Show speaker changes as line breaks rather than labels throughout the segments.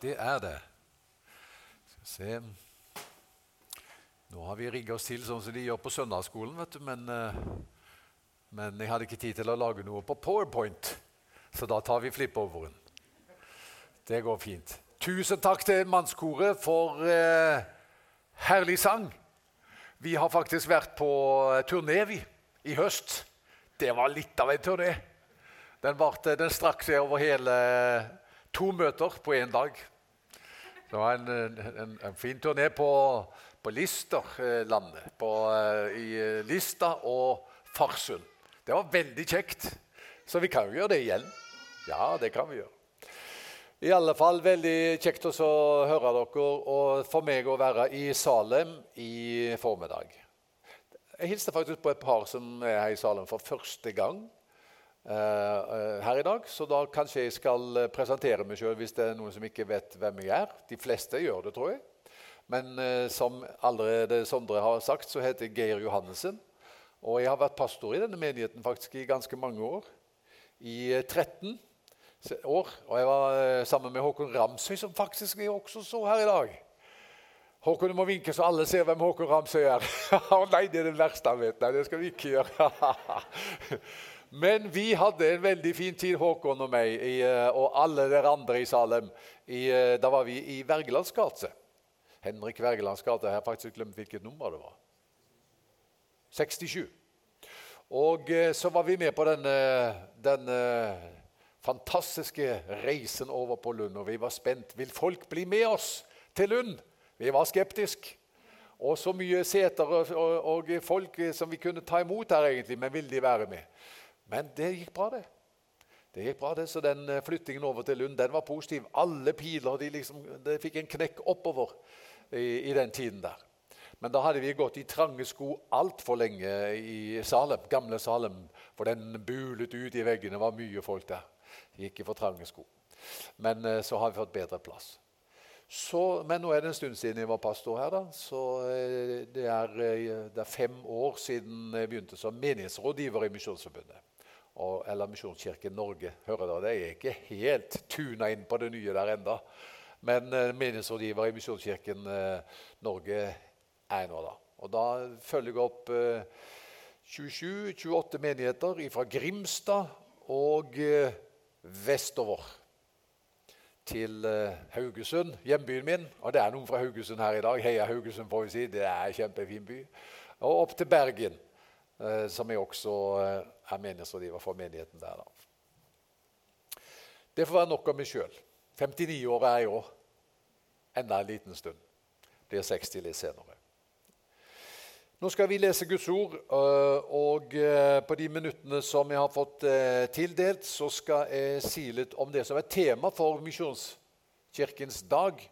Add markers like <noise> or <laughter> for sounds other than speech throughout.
Det er det. Skal se Nå har vi rigga oss til sånn som de gjør på søndagsskolen, vet du, men, eh, men jeg hadde ikke tid til å lage noe på PowerPoint, så da tar vi flippoveren. Det går fint. Tusen takk til mannskoret for eh, herlig sang. Vi har faktisk vært på turné vi, i høst. Det var litt av en turné. Den, den strakk seg over hele to møter på én dag. Det var en, en, en fin turné på, på Listerlandet. På, eh, I Lista og Farsund. Det var veldig kjekt. Så vi kan jo gjøre det igjen. Ja, det kan vi gjøre. I alle fall veldig kjekt å høre dere, og for meg å være i Salem i formiddag. Jeg hilste faktisk på et par som er her i Salem for første gang. Uh, her i dag, så da kanskje jeg skal eh, presentere meg sjøl hvis det er noen som ikke vet hvem jeg er. De fleste gjør det, tror jeg. Men som allerede Sondre har sagt, så heter jeg Geir Johannessen. Og jeg har vært pastor i denne menigheten faktisk i ganske mange år. I 13 år. Og jeg var sammen med Håkon Ramsøy, som faktisk jeg også så her i dag. Håkon, du må vinke så alle ser hvem Håkon Ramsøy er. <laughs> Å nei, det er det verste han vet. Nei, det skal vi ikke gjøre. <laughs> Men vi hadde en veldig fin tid, Håkon og meg, i, eh, og alle dere andre i Salem. I, eh, da var vi i Wergelands gate. Henrik Wergelands gate. Jeg har faktisk glemt hvilket nummer det var. 67. Og eh, så var vi med på denne, denne fantastiske reisen over på Lund, og vi var spent. Vil folk bli med oss til Lund? Vi var skeptiske. Og så mye seter og, og, og, folk som vi kunne ta imot her, egentlig, men ville de være med? Men det gikk bra, det. Det gikk bra det, Så den eh, flyttingen over til Lund den var positiv. Alle piler de liksom, de fikk en knekk oppover i, i, den tiden der. Men da hadde vi gått i trange sko altfor lenge i Salem, gamle Salem. For den bulet ut i veggene. Det var mye folk der. De gikk i for trange sko. Men eh, så har vi fått bedre plass. Så, men nå er det en stund siden jeg var pastor her. da, så eh, det er, det er fem år siden jeg begynte som menighetsrådgiver i Misjonsforbundet og, eller Misjonskirken Norge. hører dere? Jeg er ikke helt tuna inn på det nye der enda. Men eh, menighetsrådgiver i Misjonskirken eh, Norge er nå, da. Og da følger jeg opp eh, 27-28 menigheter fra Grimstad og eh, vestover til eh, Haugesund, hjembyen min. Og det er noen fra Haugesund her i dag. Heia Haugesund, får vi si. Det er en kjempefin by. Og opp til Bergen. Eh, som jeg også eh, er menighetsrådgiver for menigheten der. Da. Det får være nok om meg sjøl. 59 år er jeg òg. Enda en liten stund. Blir 60 litt senere. Nå skal vi lese Guds ord, eh, og på de minuttene som jeg har fått tildelt, så skal jeg si litt om det som er tema for Misjonskirkens dag,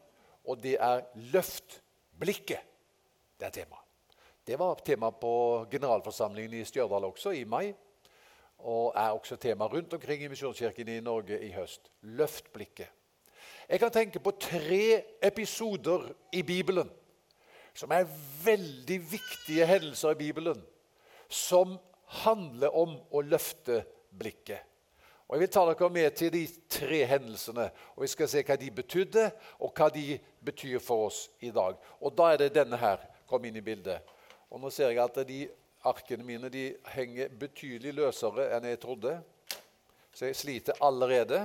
og det er 'løft blikket'. Det er temaet. Det var tema på generalforsamlingen i Stjørdal også, i mai. Og er også tema rundt omkring i Misjonskirken i Norge i høst. Løft blikket. Jeg kan tenke på tre episoder i Bibelen som er veldig viktige hendelser i Bibelen, som handler om å løfte blikket. Og Jeg vil ta dere med til de tre hendelsene, og vi skal se hva de betydde, og hva de betyr for oss i dag. Og Da er det denne her kom inn i bildet. Og nå ser jeg at de arkene mine de henger betydelig løsere enn jeg trodde. Så jeg sliter allerede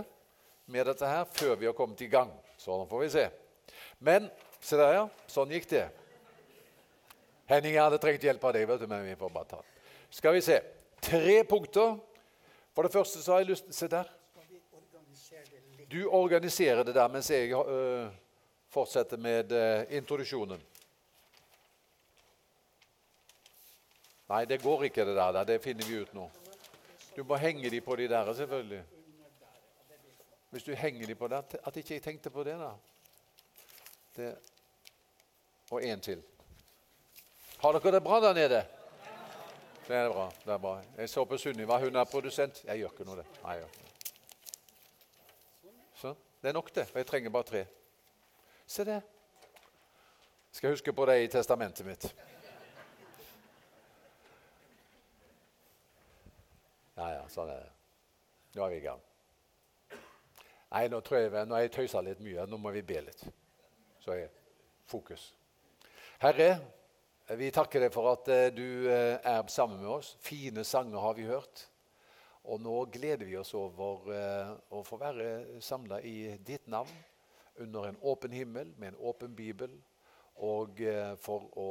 med dette her før vi har kommet i gang. Sånn får vi se. Men se der, ja. Sånn gikk det. Henning hadde trengt hjelp av deg, vet du, men vi får bare ta Skal vi se. Tre punkter. For det første så har jeg lyst Se der. Du organiserer det der mens jeg øh, fortsetter med øh, introduksjonen. Nei, det går ikke, det der. Det finner vi ut nå. Du må henge de på de der, selvfølgelig. Hvis du henger de på der At ikke jeg tenkte på det, da. Det. Og en til. Har dere det bra der nede? Det er bra. det er bra. Jeg så på Sunniva. Hun er produsent. Jeg gjør ikke noe, det. Nei, jeg gjør ikke. Så, Det er nok, det. Og jeg trenger bare tre. Se det. Skal huske på det i testamentet mitt. Ja, ja, sånn er det. Nå er vi i gang. Nei, nå tror jeg nå har jeg tøysa litt mye. Nå må vi be litt. Så er fokus. Herre, vi takker deg for at eh, du eh, er sammen med oss. Fine sanger har vi hørt. Og nå gleder vi oss over eh, å få være samla i ditt navn under en åpen himmel med en åpen bibel, og for å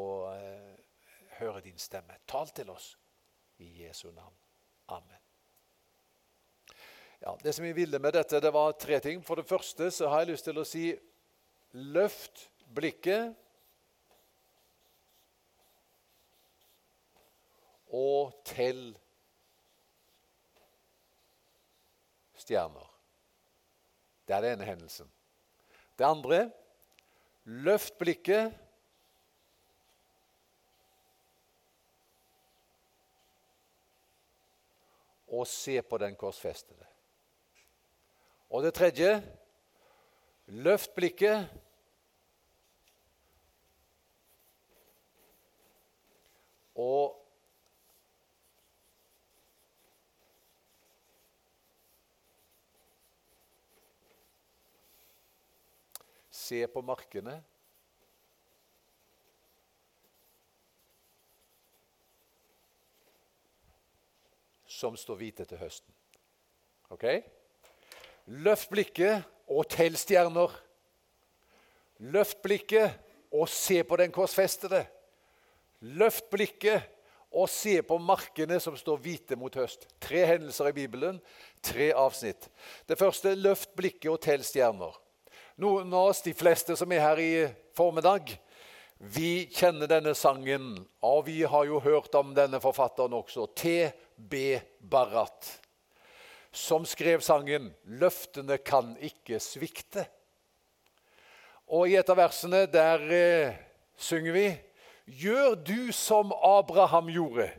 høre din stemme. Tal til oss i Jesu navn. Amen. Ja, det som jeg ville med dette, det var tre ting. For det første så har jeg lyst til å si løft blikket. Og tell stjerner. Det er den ene hendelsen. Det andre løft blikket. Og se på den korsfestede. Og det tredje løft blikket. Og se på markene. Som står hvite til høsten. Ok? Løft blikket og tell stjerner. Løft blikket og se på den korsfestede. Løft blikket og se på markene som står hvite mot høst. Tre hendelser i Bibelen, tre avsnitt. Det første løft blikket og tell stjerner. Noen av oss, de fleste som er her i formiddag, vi kjenner denne sangen, og vi har jo hørt om denne forfatteren også, T.B. Barat, som skrev sangen 'Løftene kan ikke svikte'. Og i et av versene der eh, synger vi 'Gjør du som Abraham gjorde'.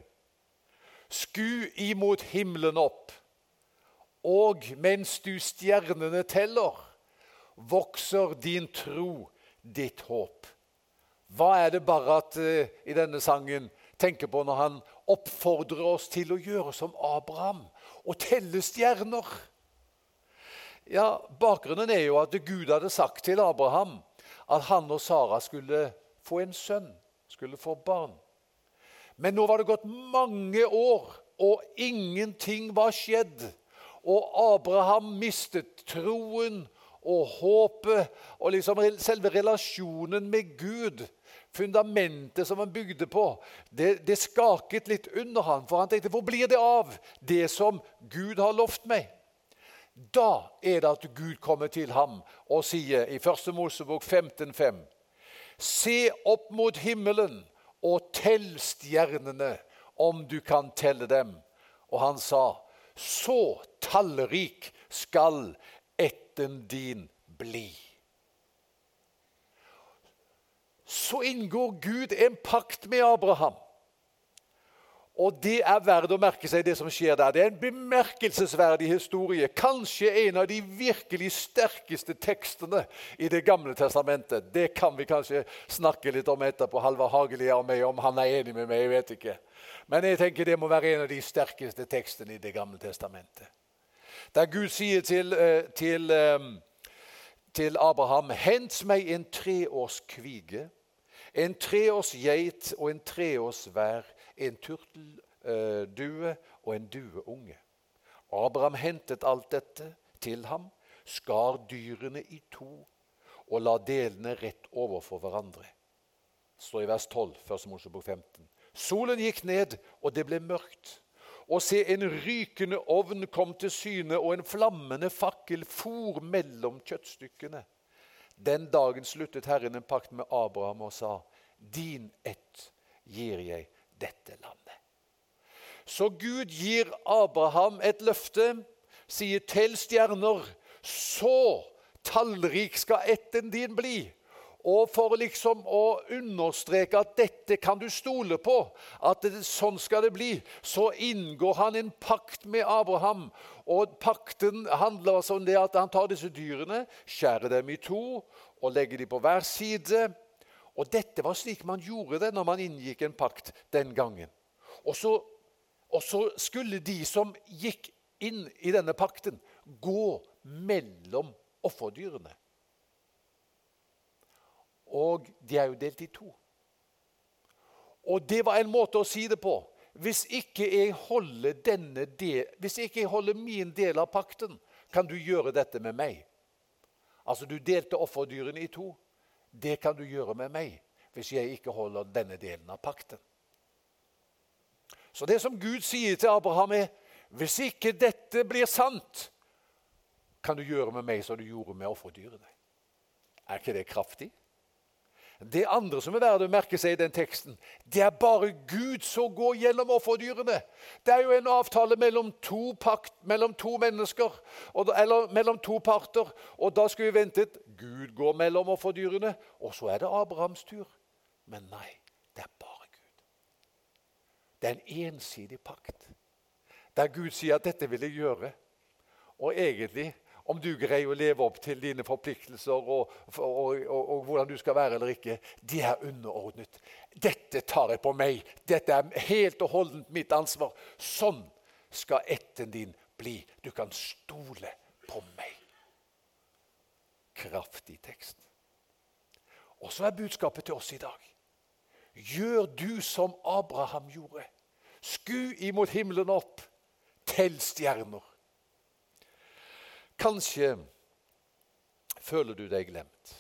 Sku imot himmelen opp, og mens du stjernene teller, vokser din tro, ditt håp. Hva er det bare at uh, i denne sangen tenker på når han oppfordrer oss til å gjøre som Abraham? og telle stjerner. Ja, Bakgrunnen er jo at Gud hadde sagt til Abraham at han og Sara skulle få en sønn, skulle få barn. Men nå var det gått mange år, og ingenting var skjedd. Og Abraham mistet troen og håpet og liksom selve relasjonen med Gud fundamentet som han bygde på, det, det, skaket litt under ham. For han tenkte hvor blir det av det som Gud har lovt meg? Da er det at Gud kommer til ham og sier i 1. Mosebok 15,5.: Se opp mot himmelen og tell stjernene, om du kan telle dem. Og han sa, så tallrik skal etten din bli så inngår Gud en pakt med Abraham. Og det er verdt å merke seg, det som skjer der. Det er en bemerkelsesverdig historie. Kanskje en av de virkelig sterkeste tekstene i Det gamle testamentet. Det kan vi kanskje snakke litt om etterpå, Halvard Hageli og meg, om han er enig med meg. jeg vet ikke. Men jeg tenker det må være en av de sterkeste tekstene i Det gamle testamentet. Der Gud sier til, eh, til, eh, til Abraham.: Hent meg en treårs kvige en treårs geit og en treårs vær, en turteldue og en dueunge. Abraham hentet alt dette til ham, skar dyrene i to og la delene rett overfor hverandre. Det står i vers 12, 1. Mosebok 15. Solen gikk ned, og det ble mørkt. Og se, en rykende ovn kom til syne, og en flammende fakkel for mellom kjøttstykkene. Den dagen sluttet Herren en pakt med Abraham og sa:" Din ett gir jeg dette landet. Så Gud gir Abraham et løfte, sier 'tell stjerner', så tallrik skal etten din bli. Og for liksom å understreke at dette kan du stole på, at det, sånn skal det bli, så inngår han en pakt med Abraham. Og Pakten handler altså om det at han tar disse dyrene, skjærer dem i to og legger dem på hver side. Og dette var slik man gjorde det når man inngikk en pakt den gangen. Og så, og så skulle de som gikk inn i denne pakten, gå mellom offerdyrene. Og de er jo delt i to. Og det var en måte å si det på. Hvis ikke jeg holder, del, hvis ikke jeg holder min del av pakten, kan du gjøre dette med meg. Altså, du delte offerdyrene i to. Det kan du gjøre med meg hvis jeg ikke holder denne delen av pakten. Så det som Gud sier til Abraham, er hvis ikke dette blir sant, kan du gjøre med meg som du gjorde med offerdyrene. Er ikke det kraftig? Det andre som er verdt å merke seg i den teksten, det er bare Gud som går gjennom offerdyrene. Det er jo en avtale mellom to, pakt, mellom to mennesker, eller mellom to parter. Og da skulle vi ventet Gud går mellom offerdyrene, og så er det Abrahams tur. Men nei, det er bare Gud. Det er en ensidig pakt, der Gud sier at 'dette vil jeg gjøre'. Og egentlig om du greier å leve opp til dine forpliktelser og, og, og, og, hvordan du skal være eller ikke, det er underordnet. Dette tar jeg på meg. Dette er helt og holdent mitt ansvar. Sånn skal etten din bli. Du kan stole på meg. Kraftig tekst. Og så er budskapet til oss i dag. Gjør du som Abraham gjorde. Sku imot himmelen opp. Tell stjerner. Kanskje føler du deg glemt.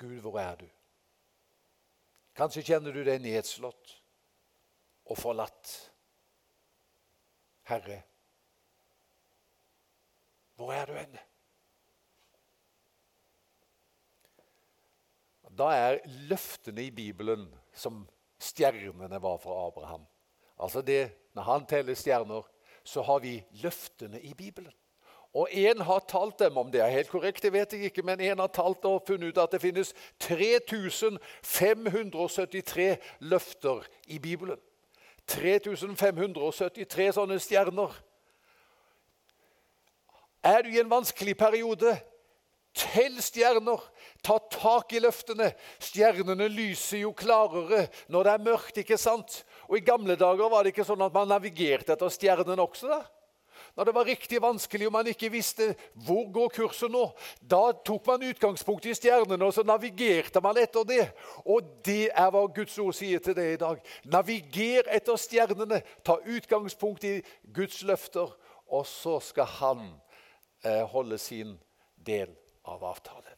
Gud, hvor er du? Kanskje kjenner du deg nedslått og forlatt. Herre, hvor er du henne? Da er løftene i Bibelen som stjernene var for Abraham. Altså det, Når han teller stjerner, så har vi løftene i Bibelen. Og én har talt dem, om det er helt korrekt, det vet jeg ikke, men én har talt og funnet ut at det finnes 3573 løfter i Bibelen. 3573 sånne stjerner. Er du i en vanskelig periode, tell stjerner. Ta tak i løftene. Stjernene lyser jo klarere når det er mørkt, ikke sant? Og I gamle dager var det ikke sånn at man navigerte etter stjernene også. da? Når det var riktig vanskelig og man ikke visste hvor går kurset nå, da tok man utgangspunkt i stjernene og så navigerte man etter det. Og det er hva Guds ord sier til deg i dag. Naviger etter stjernene. Ta utgangspunkt i Guds løfter, og så skal han eh, holde sin del av avtalen.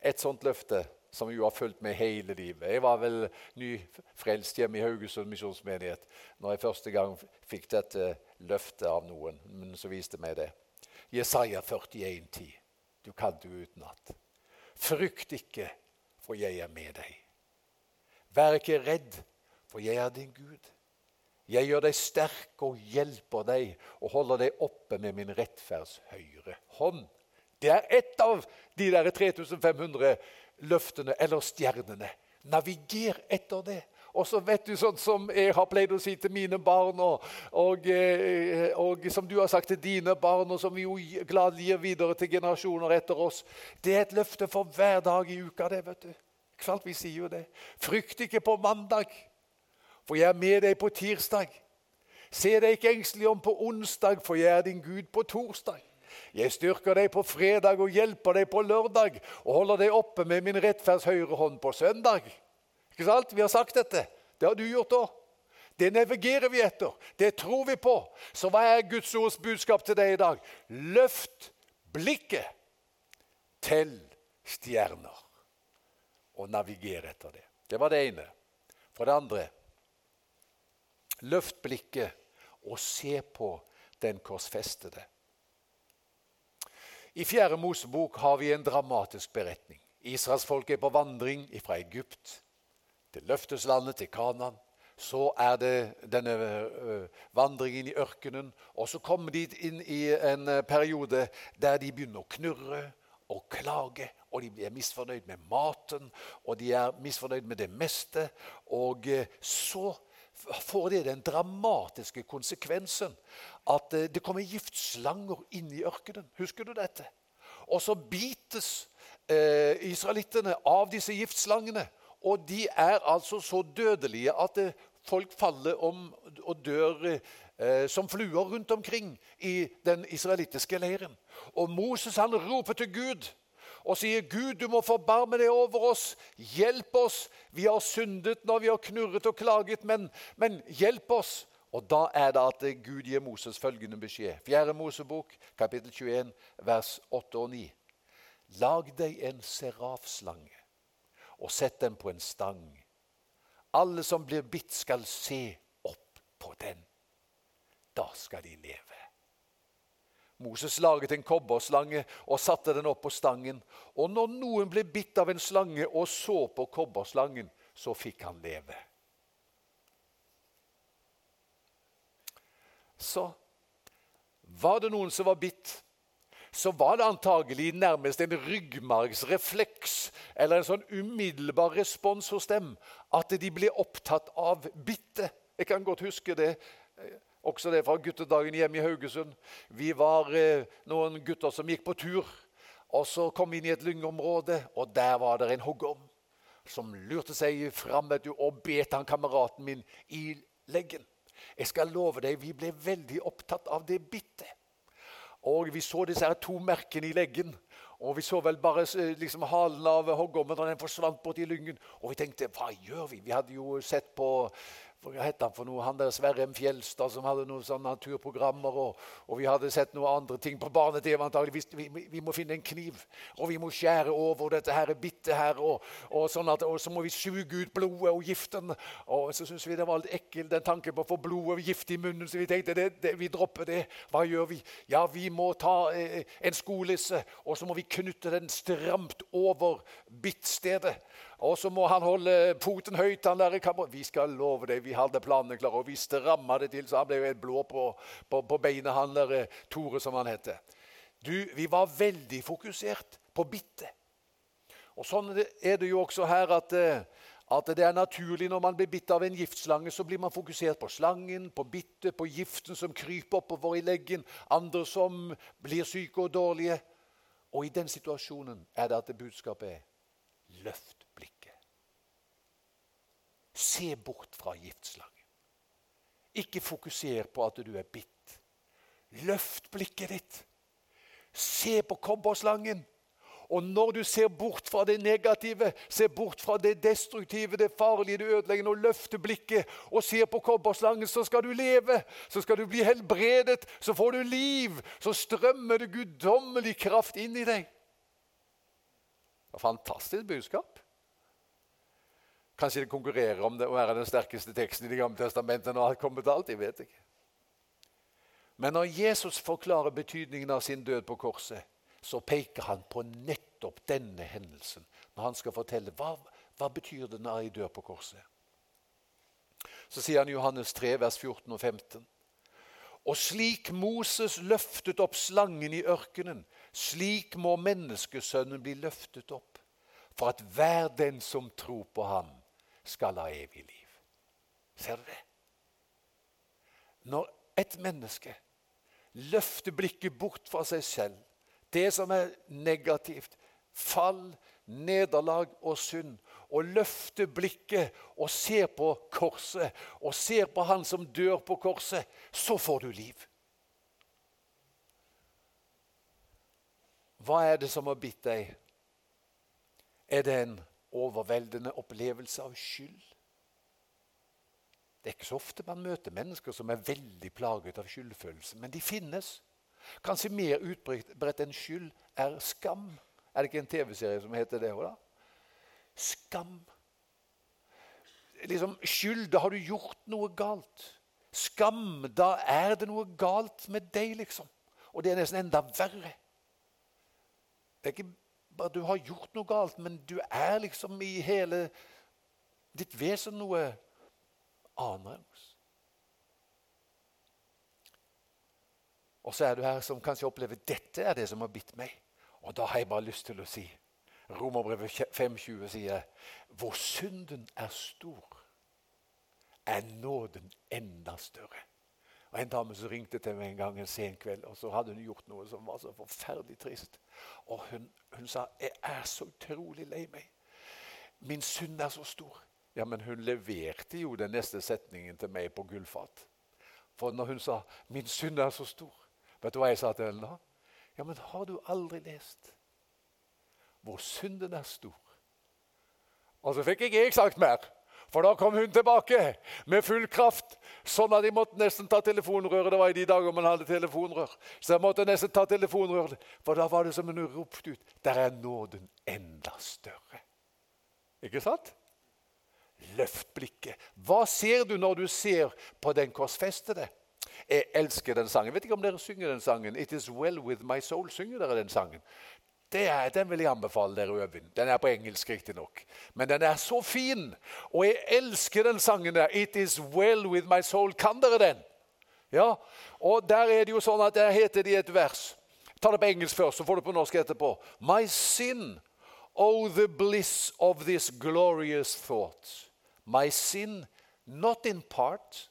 Et sånt løfte som jo har fulgt med hele livet. Jeg var vel nyfrelst hjemme i Haugesund misjonsmenighet når jeg første gang fikk dette løftet av noen, men så viste meg det. Jesaja 41, 10. Du kan du utenat. Frykt ikke, for jeg er med deg. Vær ikke redd, for jeg er din Gud. Jeg gjør deg sterk og hjelper deg og holder deg oppe med min rettferds høyre hånd. Det er ett av de der 3500 løftene eller stjernene. Naviger etter det. Og så vet du sånn som jeg har pleid å si til mine barn, og, og, eh, og, som du har sagt til dine barn, og som vi jo gladelig gir videre til generasjoner etter oss Det er et løfte for hver dag i uka, det, vet du. Kvalt vi sier jo det. Frykt ikke på mandag, for jeg er med deg på tirsdag. Se deg ikke engstelig om på onsdag, for jeg er din Gud på torsdag. Jeg styrker deg på fredag og hjelper deg på lørdag og holder deg oppe med min rettferds høyre hånd på søndag. Ikke sant? Vi har sagt dette. Det har du gjort òg. Det navigerer vi etter. Det tror vi på. Så hva er Guds ords budskap til deg i dag? Løft blikket til stjerner og naviger etter det. Det var det ene. For det andre løft blikket og se på den korsfestede. I Fjerde Mosebok har vi en dramatisk beretning. Israelsfolket er på vandring fra Egypt til løfteslandet, til Kanan. Så er det denne uh, vandringen i ørkenen. Og så kommer de inn i en uh, periode der de begynner å knurre og klage. Og de er misfornøyd med maten, og de er misfornøyd med det meste. Og uh, så får det den dramatiske konsekvensen at eh, det kommer giftslanger inn i ørkenen. Husker du dette? Og så bites eh, israelittene av disse giftslangene. Og de er altså så dødelige at eh, folk faller om og dør eh, som fluer rundt omkring i den israelittiske leiren. Og Moses han roper til Gud og sier, 'Gud, du må forbarme deg over oss. Hjelp oss. Vi har syndet når vi har knurret og klaget, men, men hjelp oss.' Og Da er det at Gud gir Moses følgende beskjed. Fjerde Mosebok, kapittel 21, vers 8 og 9. Lag deg en serafslange og sett den på en stang. Alle som blir bitt, skal se opp på den. Da skal de leve. Moses laget en kobberslange og satte den opp på stangen. Og når noen ble bitt av en slange og så på kobberslangen, så fikk han leve. Så var det noen som var bitt, så var det antagelig nærmest en ryggmargsrefleks eller en sånn umiddelbar respons hos dem at de ble opptatt av bittet. Jeg kan godt huske det. Også det fra guttedagen hjemme i Haugesund. Vi var eh, noen gutter som gikk på tur. og Så kom vi inn i et lyngområde, og der var det en hoggorm som lurte seg fram og bet han kameraten min i leggen. Jeg skal love deg, vi ble veldig opptatt av det bittet. Og vi så disse her to merkene i leggen. Og vi så vel bare eh, liksom, halen av hoggormen da den forsvant bort i lyngen. Og vi tenkte hva gjør vi? Vi hadde jo sett på hva het han for noe? Han der Sverre M. Fjelstad som hadde noen sånne naturprogrammer. Og, og vi hadde sett noen andre ting på barne-TV. Vi, vi, vi, må finne en kniv, og vi må skjære over dette her bittet her. Og, og, sånn at, og så må vi suge ut blodet og giften. Og så syntes vi det var litt ekkelt den tanken på å få blodet og gift i munnen, så vi tenkte det, det, vi dropper det. Hva gjør vi? Ja, vi må ta eh, en skolisse, og så må vi knytte den stramt over bittstedet. Og så må han holde foten høyt. han der kameraten. Vi skal love deg, vi hadde planene klare, og vi stramma det til så han ble helt blå på, på, på beina, han der eh, Tore, som han heter. Du, Vi var veldig fokusert på bittet. Og Sånn er det jo også her at, eh, at det er naturlig når man blir bitt av en giftslange, så blir man fokusert på slangen, på bittet, på giften som kryper oppover i leggen, andre som blir syke og dårlige. Og i den situasjonen er det at det budskapet er løft Se bort fra giftslangen. Ikke fokuser på at du er bitt. Løft blikket ditt. Se på kobberslangen. Og når du ser bort fra det negative, ser bort fra det destruktive, det farlige, det ødeleggende, og løfter blikket og ser på kobberslangen, så skal du leve. Så skal du bli helbredet. Så får du liv. Så strømmer det guddommelig kraft inn i deg. Fantastisk budskap. Kanskje det konkurrerer om det å være den sterkeste teksten i Det gamle testamentet når alt kommer til alt. Jeg vet ikke. Men når Jesus forklarer betydningen av sin død på korset, så peker han på nettopp denne hendelsen når han skal fortelle hva, hva betyr det når jeg dør på korset. Så sier han i Johannes 3, vers 14 og 15. Og slik Moses løftet opp slangen i ørkenen, slik må menneskesønnen bli løftet opp, for at hver den som tror på ham, skal ha evig liv. Ser du det? Når et menneske løfter blikket bort fra seg selv, det som er negativt, fall, nederlag og synd, og løfter blikket og ser på korset og ser på han som dør på korset, så får du liv. Hva er det som har bitt deg? Er det en overveldende opplevelse av skyld. Det er ikke så ofte man møter mennesker som er veldig plaget av skyldfølelse, men de finnes. Kanskje mer utbredt enn skyld er skam. Er det ikke en TV-serie som heter det? da? Skam. Liksom, Skyld, da har du gjort noe galt. Skam, da er det noe galt med deg, liksom. Og det er nesten enda verre. Det er ikke bare du har gjort noe galt, men du er liksom i hele ditt vesen noe annerledes. Og så er du her som kanskje opplever dette er det som har bitt meg. Og da har jeg bare lyst til å si Romerbrevet 5,20 sier hvor synden er stor, er nåden enda større. Og En dame som ringte til meg en gang en sen kveld, og så hadde hun gjort noe som var så forferdelig trist. Og hun, hun sa 'Jeg er så utrolig lei meg. Min synd er så stor.' Ja, Men hun leverte jo den neste setningen til meg på gullfat. For når hun sa 'min synd er så stor', vet du hva jeg sa til henne da? Ja, men har du aldri lest hvor synden er stor? Og så fikk ikke jeg sagt mer. For da kom hun tilbake med full kraft, sånn at de måtte nesten ta telefonrøret. Det var i de dager man hadde telefonrør. Så jeg måtte nesten ta telefonrøret, for da var det som hun ropte ut Der er nåden enda større. Ikke sant? Løft blikket. Hva ser du når du ser på den korsfestede? Jeg elsker den sangen. Jeg vet ikke om dere synger den sangen. It is well with my soul. Synger dere den sangen? Er, den vil jeg anbefale dere øve. Den er på engelsk, riktignok. Men den er så fin! Og jeg elsker den sangen der. It is well with my soul. Kan dere den? Ja, Og der er det jo sånn at der heter det i et vers. Ta det på engelsk først, så får du på norsk etterpå. My sin, oh the bliss of this glorious thought. My sin, not in part,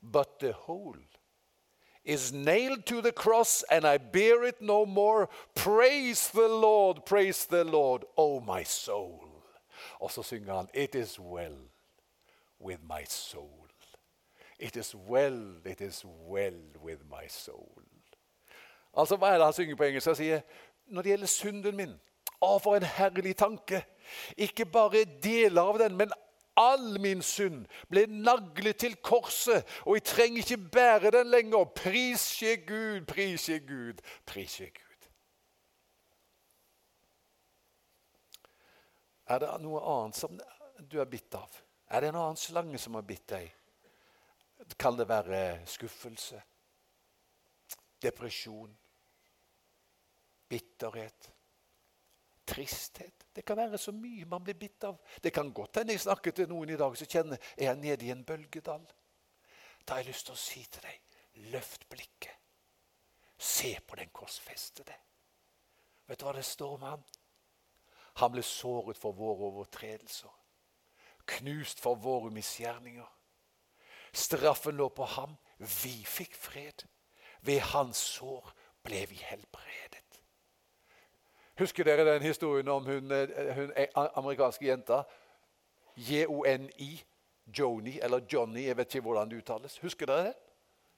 but the whole is nailed to the cross, and I bear it no more. Praise the Lord, praise the Lord, oh my soul. Og så synger han It is well with my soul. It is well, it is well with my soul. Altså, Hva er det han synger på engelsk? Han sier når det gjelder synden min Å, for en herlig tanke! Ikke bare deler av den, men All min synd ble naglet til korset, og jeg trenger ikke bære den lenger. Pris skje Gud, pris skje Gud, pris skje Gud. Er det noe annet som du er bitt av? Er det en annen slange som har bitt deg? Kan det være skuffelse, depresjon, bitterhet, tristhet? Det kan være så mye man blir bitt av. Det kan godt hende jeg snakker til noen i dag som kjenner er jeg nede i en bølgedal. Da har jeg lyst til å si til deg løft blikket. Se på den korsfestede. Vet du hva det står om han? Han ble såret for våre overtredelser. Knust for våre misgjerninger. Straffen lå på ham. Vi fikk fred. Ved hans sår ble vi helbredet. Husker dere den historien om hun, eh, hun amerikanske jenta? J-O-N-I. Joni, eller Johnny, jeg vet ikke hvordan det uttales. Husker dere det?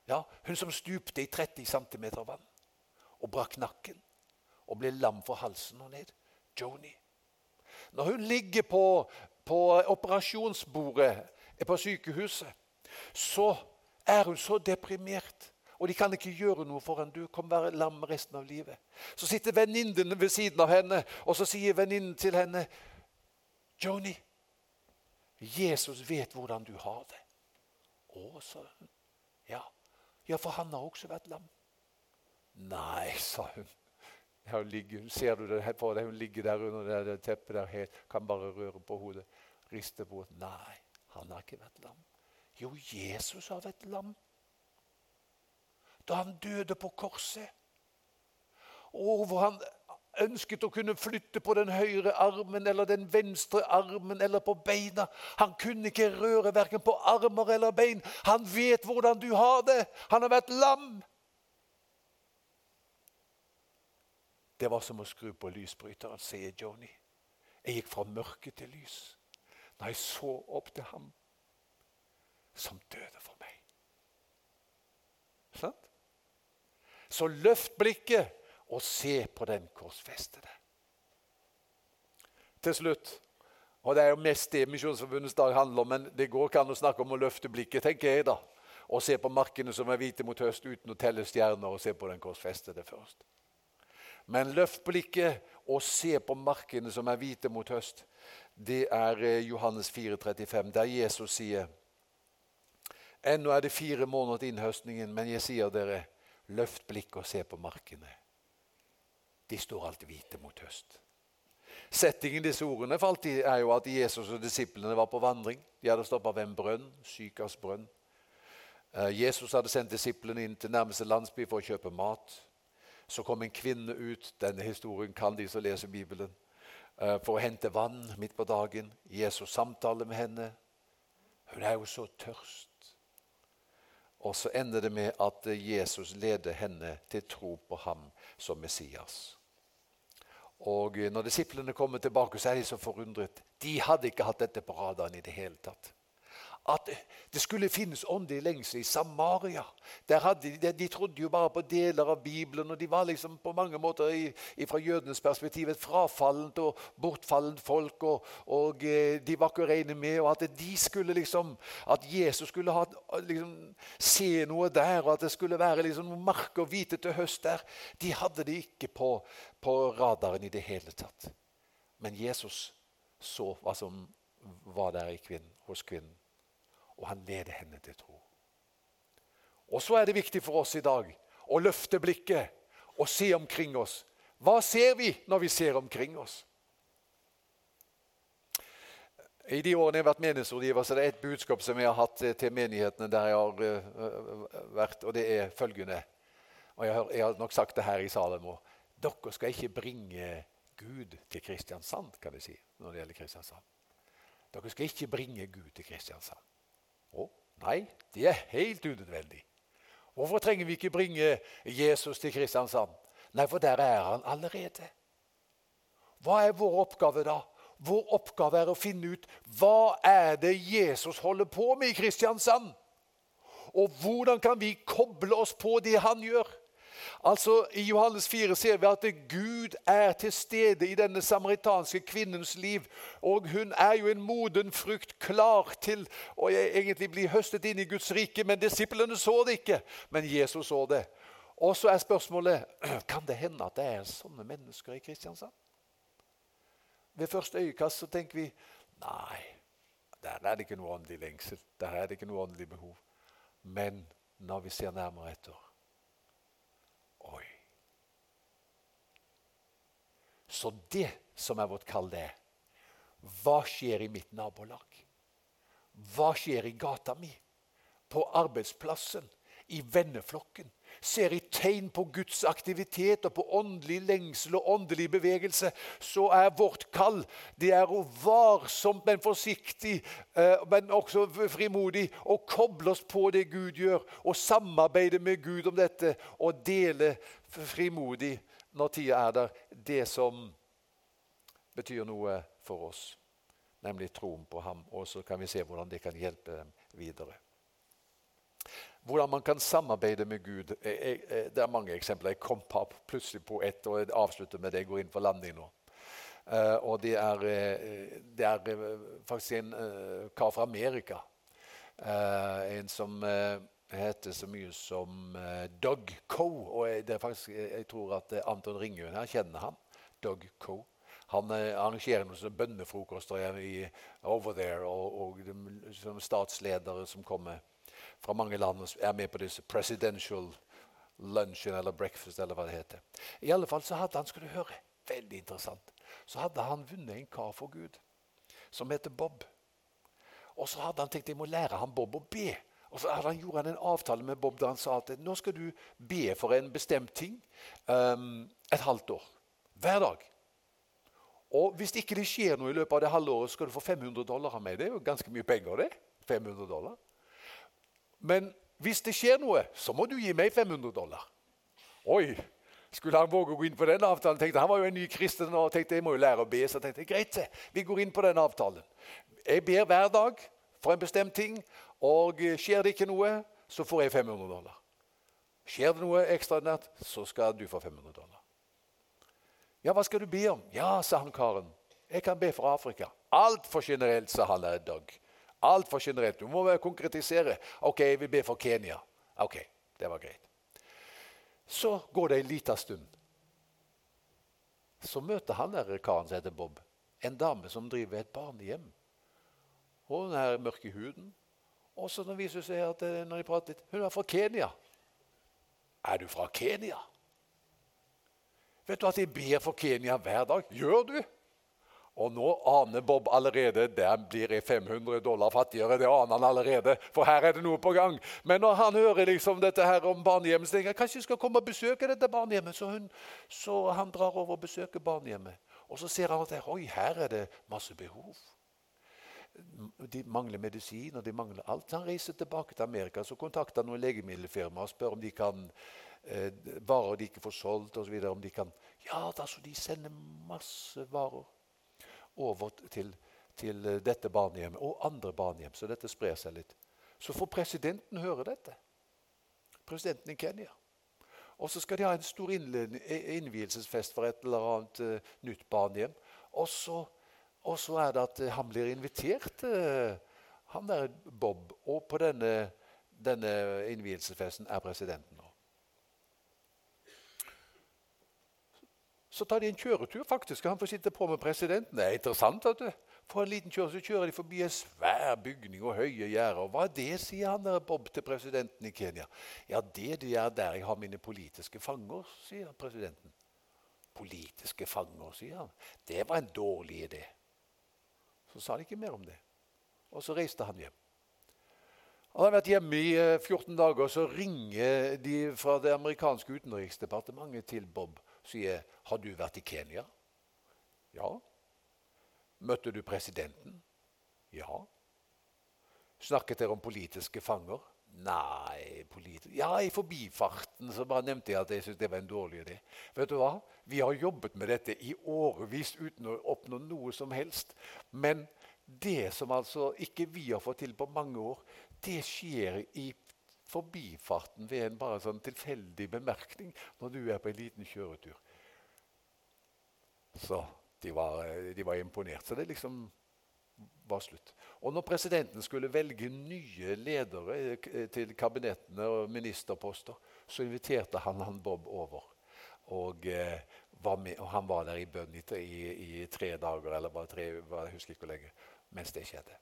Ja, Hun som stupte i 30 cm vann og brakk nakken og ble lam for halsen og ned. Joni. Når hun ligger på, på operasjonsbordet på sykehuset, så er hun så deprimert og de kan ikke gjøre noe for henne. Du kan være lam resten av livet. Så sitter venninnen ved siden av henne, og så sier venninnen til henne Joni, Jesus vet hvordan du har det. Å, sa hun. Ja. ja, for han har også vært lam. Nei, sa hun. Ligger, ser du det på deg? Hun ligger der under det teppet der, helt, kan bare røre på hodet. Riste på hodet. Nei, han har ikke vært lam. Jo, Jesus har vært lam da han døde på korset. Og hvor han ønsket å kunne flytte på den høyre armen eller den venstre armen eller på beina. Han kunne ikke røre verken på armer eller bein. Han vet hvordan du har det. Han har vært lam. Det var som å skru på lysbryteren, sier Johnny. Jeg gikk fra mørke til lys når jeg så opp til ham som døde for meg. Sant? Så løft blikket og se på den korsfestede. Til slutt og Det er jo mest det Misjonsforbundets dag handler om, men det går ikke an å snakke om å løfte blikket, tenker jeg da. Og se på markene som er hvite mot høst, uten å telle stjerner, og se på den korsfestede først. Men løft blikket og se på markene som er hvite mot høst. Det er eh, Johannes 4,35, der Jesus sier Ennå er det fire måneder til innhøstningen, men jeg sier dere, Løft blikket og se på markene. De står alt hvite mot høst. Settingen disse ordene falt i, er jo at Jesus og disiplene var på vandring. De hadde stoppa ved en brønn, Sykars brønn. Eh, Jesus hadde sendt disiplene inn til nærmeste landsby for å kjøpe mat. Så kom en kvinne ut denne historien kan de som leser Bibelen, eh, for å hente vann midt på dagen. Jesus samtaler med henne. Hun er jo så tørst. Og så ender det med at Jesus leder henne til tro på ham som Messias. Og Når disiplene kommer tilbake, så er de så forundret. De hadde ikke hatt dette på radaren i det hele tatt. At det skulle finnes åndelig lengsel i Samaria. De, de, trodde jo bare på deler av Bibelen, og de var liksom på mange måter i, fra jødenes perspektiv et frafallent og bortfallent folk. Og, og eh, de var ikke å regne med, og at de skulle liksom, at Jesus skulle ha, liksom, se noe der, og at det skulle være liksom mark og hvite til høst der, de hadde det ikke på, på radaren i det hele tatt. Men Jesus så hva som var der kvinnen, hos kvinnen og han leder henne til tro. Og så er det viktig for oss i dag å løfte blikket og se omkring oss. Hva ser vi når vi ser omkring oss? I de årene jeg har vært menighetsrådgiver, så er det et budskap som jeg har hatt eh, til menighetene der jeg har eh, vært, og det er følgende. Og jeg har, nok sagt det her i Salemo. Dere skal ikke bringe Gud til Kristiansand, kan vi si, når det gjelder Kristiansand. Dere skal ikke bringe Gud til Kristiansand. Å, nei, det er helt unødvendig. Hvorfor trenger vi ikke bringe Jesus til Kristiansand? Nei, for der er han allerede. Hva er vår oppgave da? Vår oppgave er å finne ut hva er det Jesus holder på med i Kristiansand. Og hvordan kan vi koble oss på det han gjør? Altså, I Johannes 4 ser vi at Gud er til stede i denne samaritanske kvinnens liv. Og hun er jo en moden frukt, klar til å egentlig bli høstet inn i Guds rike. Men disiplene så det ikke. Men Jesus så det. Og så er spørsmålet <clears throat> kan det hende at det er sånne mennesker i Kristiansand. Ved første øyekast så tenker vi nei, der er det ikke noe åndelig lengsel. Der er det ikke noe åndelig behov. Men når vi ser nærmere etter Oi. Så det som er vårt kall, det Hva skjer i mitt nabolag? Hva skjer i gata mi? På arbeidsplassen? I venneflokken? Ser i tegn på Guds aktivitet og på åndelig lengsel og åndelig bevegelse, så er vårt kall det er å varsomt, men forsiktig, eh, men også frimodig, å koble oss på det Gud gjør, og samarbeide med Gud om dette og dele frimodig, når tida er der, det som betyr noe for oss, nemlig troen på ham. Og så kan vi se hvordan det kan hjelpe dem videre. Hvordan man kan samarbeide med Gud. Jeg, det er mange eksempler. Jeg kom plutselig på ett, og jeg avslutter med det. Jeg går inn for landing nå. Uh, og det er, uh, det er uh, faktisk en kar fra Amerika. en som heter så mye som Doug Coe. Og jeg, det er faktisk, jeg tror at Anton Ringøen her kjenner han. Doug Coe. Han arrangerer noen bønnefrokoster i, over there, og, og de, statsledere som kommer fra mange land er med på disse presidential luncheon eller breakfast, eller hva det heter. I alle fall så hadde han skulle du høre, veldig interessant, så hadde han vunnet en kar for Gud som heter Bob. Og så hadde han tenkt jeg må lære han Bob å be. Og så hadde han han en avtale med Bob der han sa at nå skal du be for en bestemt ting um, et halvt år. Hver dag. Og hvis ikke det skjer noe i løpet av det halve året, skal du få 500 dollar av meg. Det er jo ganske mye penger, det. 500 dollar. Men hvis det skjer noe, så må du gi meg 500 dollar. Oi, skulle han våge å gå inn på den avtalen? Tenkte, han var jo en ny kristen og tenkte jeg må jo lære å be. Så tenkte jeg, greit, vi går inn på den avtalen. Jeg ber hver dag for en bestemt ting, og skjer det ikke noe, så får jeg 500 dollar. Skjer det noe ekstraordinært, så skal du få 500 dollar. Ja, hva skal du be om? Ja, sa han karen. Jeg kan be for Afrika. Altfor generelt, sa han der Dag. Altfor generelt. Du må konkretisere. Ok, jeg vil be for Kenya. Ok, det var greit. Så går det en liten stund. Så møter han der karen som heter Bob, en dame som driver et barnehjem. Hun er mørk i huden. Og så viser hun seg at eh, når de prater litt Hun er fra Kenya. Er du fra Kenya? Vet du at jeg ber for Kenya hver dag? Gjør du? Og nå aner Bob allerede der blir jeg 500 dollar fattigere. Det aner han allerede, for her er det noe på gang. Men når han hører liksom dette her om barnehjemmet, så tenker han kanskje jeg skal komme og besøke dette barnehjemmet. Så, hun, så han drar over og besøker barnehjemmet. Og så ser han at oi, her er det masse behov. De mangler medisin, og de mangler alt. Så han reiser tilbake til Amerika så kontakter han noen legemiddelfirmaer og spør om de kan eh, varer de ikke får solgt osv. Ja, da, så de sender masse varer over til, til eh, dette barnehjemmet og andre barnehjem, så dette sprer seg litt. Så får presidenten høre dette. Presidenten i Kenya. Og så skal de ha en stor innvielsesfest for et eller annet uh, nytt barnehjem. Og så, og så, er det at uh, han blir invitert, uh, han der Bob. Og på denne, denne innvielsesfesten er presidenten òg. Så tar de en kjøretur, faktisk. Han får sitte på med presidenten. Det er interessant. at du. For en liten kjør så kjører de forbi en svær bygning og høye gjerder. Hva er det, sier han der Bob til presidenten i Kenya. Ja, det, det er der jeg har mine politiske fanger, sier presidenten. Politiske fanger, sier han. Det var en dårlig idé. Så sa han ikke mer om det. Og så reiste han hjem. Han har vært hjemme i 14 dager, og så ringer de fra det amerikanske utenriksdepartementet til Bob sier jeg, 'Har du vært i Kenya?' Ja. Møtte du presidenten? Ja. Snakket dere om politiske fanger? Nei politi Ja, i forbifarten så bare nevnte jeg at jeg syntes det var en dårlig idé. Vet du hva? Vi har jobbet med dette i årevis uten å oppnå noe som helst. Men det som altså ikke vi har fått til på mange år, det skjer i forbifarten ved en bare sånn tilfeldig bemerkning når du er på en liten kjøretur. Så de var, de var imponert. Så det liksom var slutt. Og når presidenten skulle velge nye ledere til kabinettene og ministerposter, så inviterte han han Bob over. Og, eh, var med, og han var der i bønn i, i, i, tre dager, eller bare tre, jeg husker ikke hvor lenge, mens det skjedde.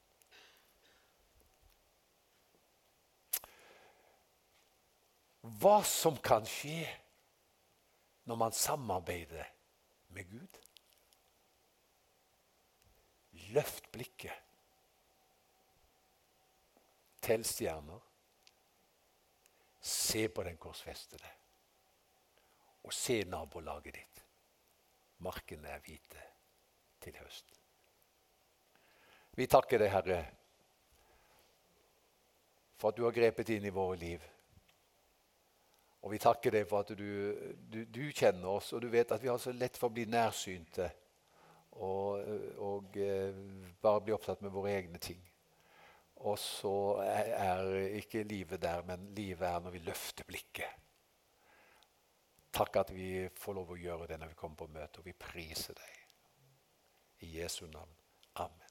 Hva som kan skje når man samarbeider med Gud. Løft blikket. Tell stjerner. Se på den korsfestede. Og se nabolaget ditt. Markene er hvite til høst. Vi takker deg, Herre, for at du har grepet inn i våre liv. Og vi takker deg for at du, du, du, kjenner oss, og du vet at vi har så lett for å bli nærsynte og, og eh, bare bli opptatt med våre egne ting. Og så er, ikke livet der, men livet er når vi løfter blikket. Takk at vi får lov å gjøre det når vi kommer på møte, og vi priser deg. I Jesu navn. Amen.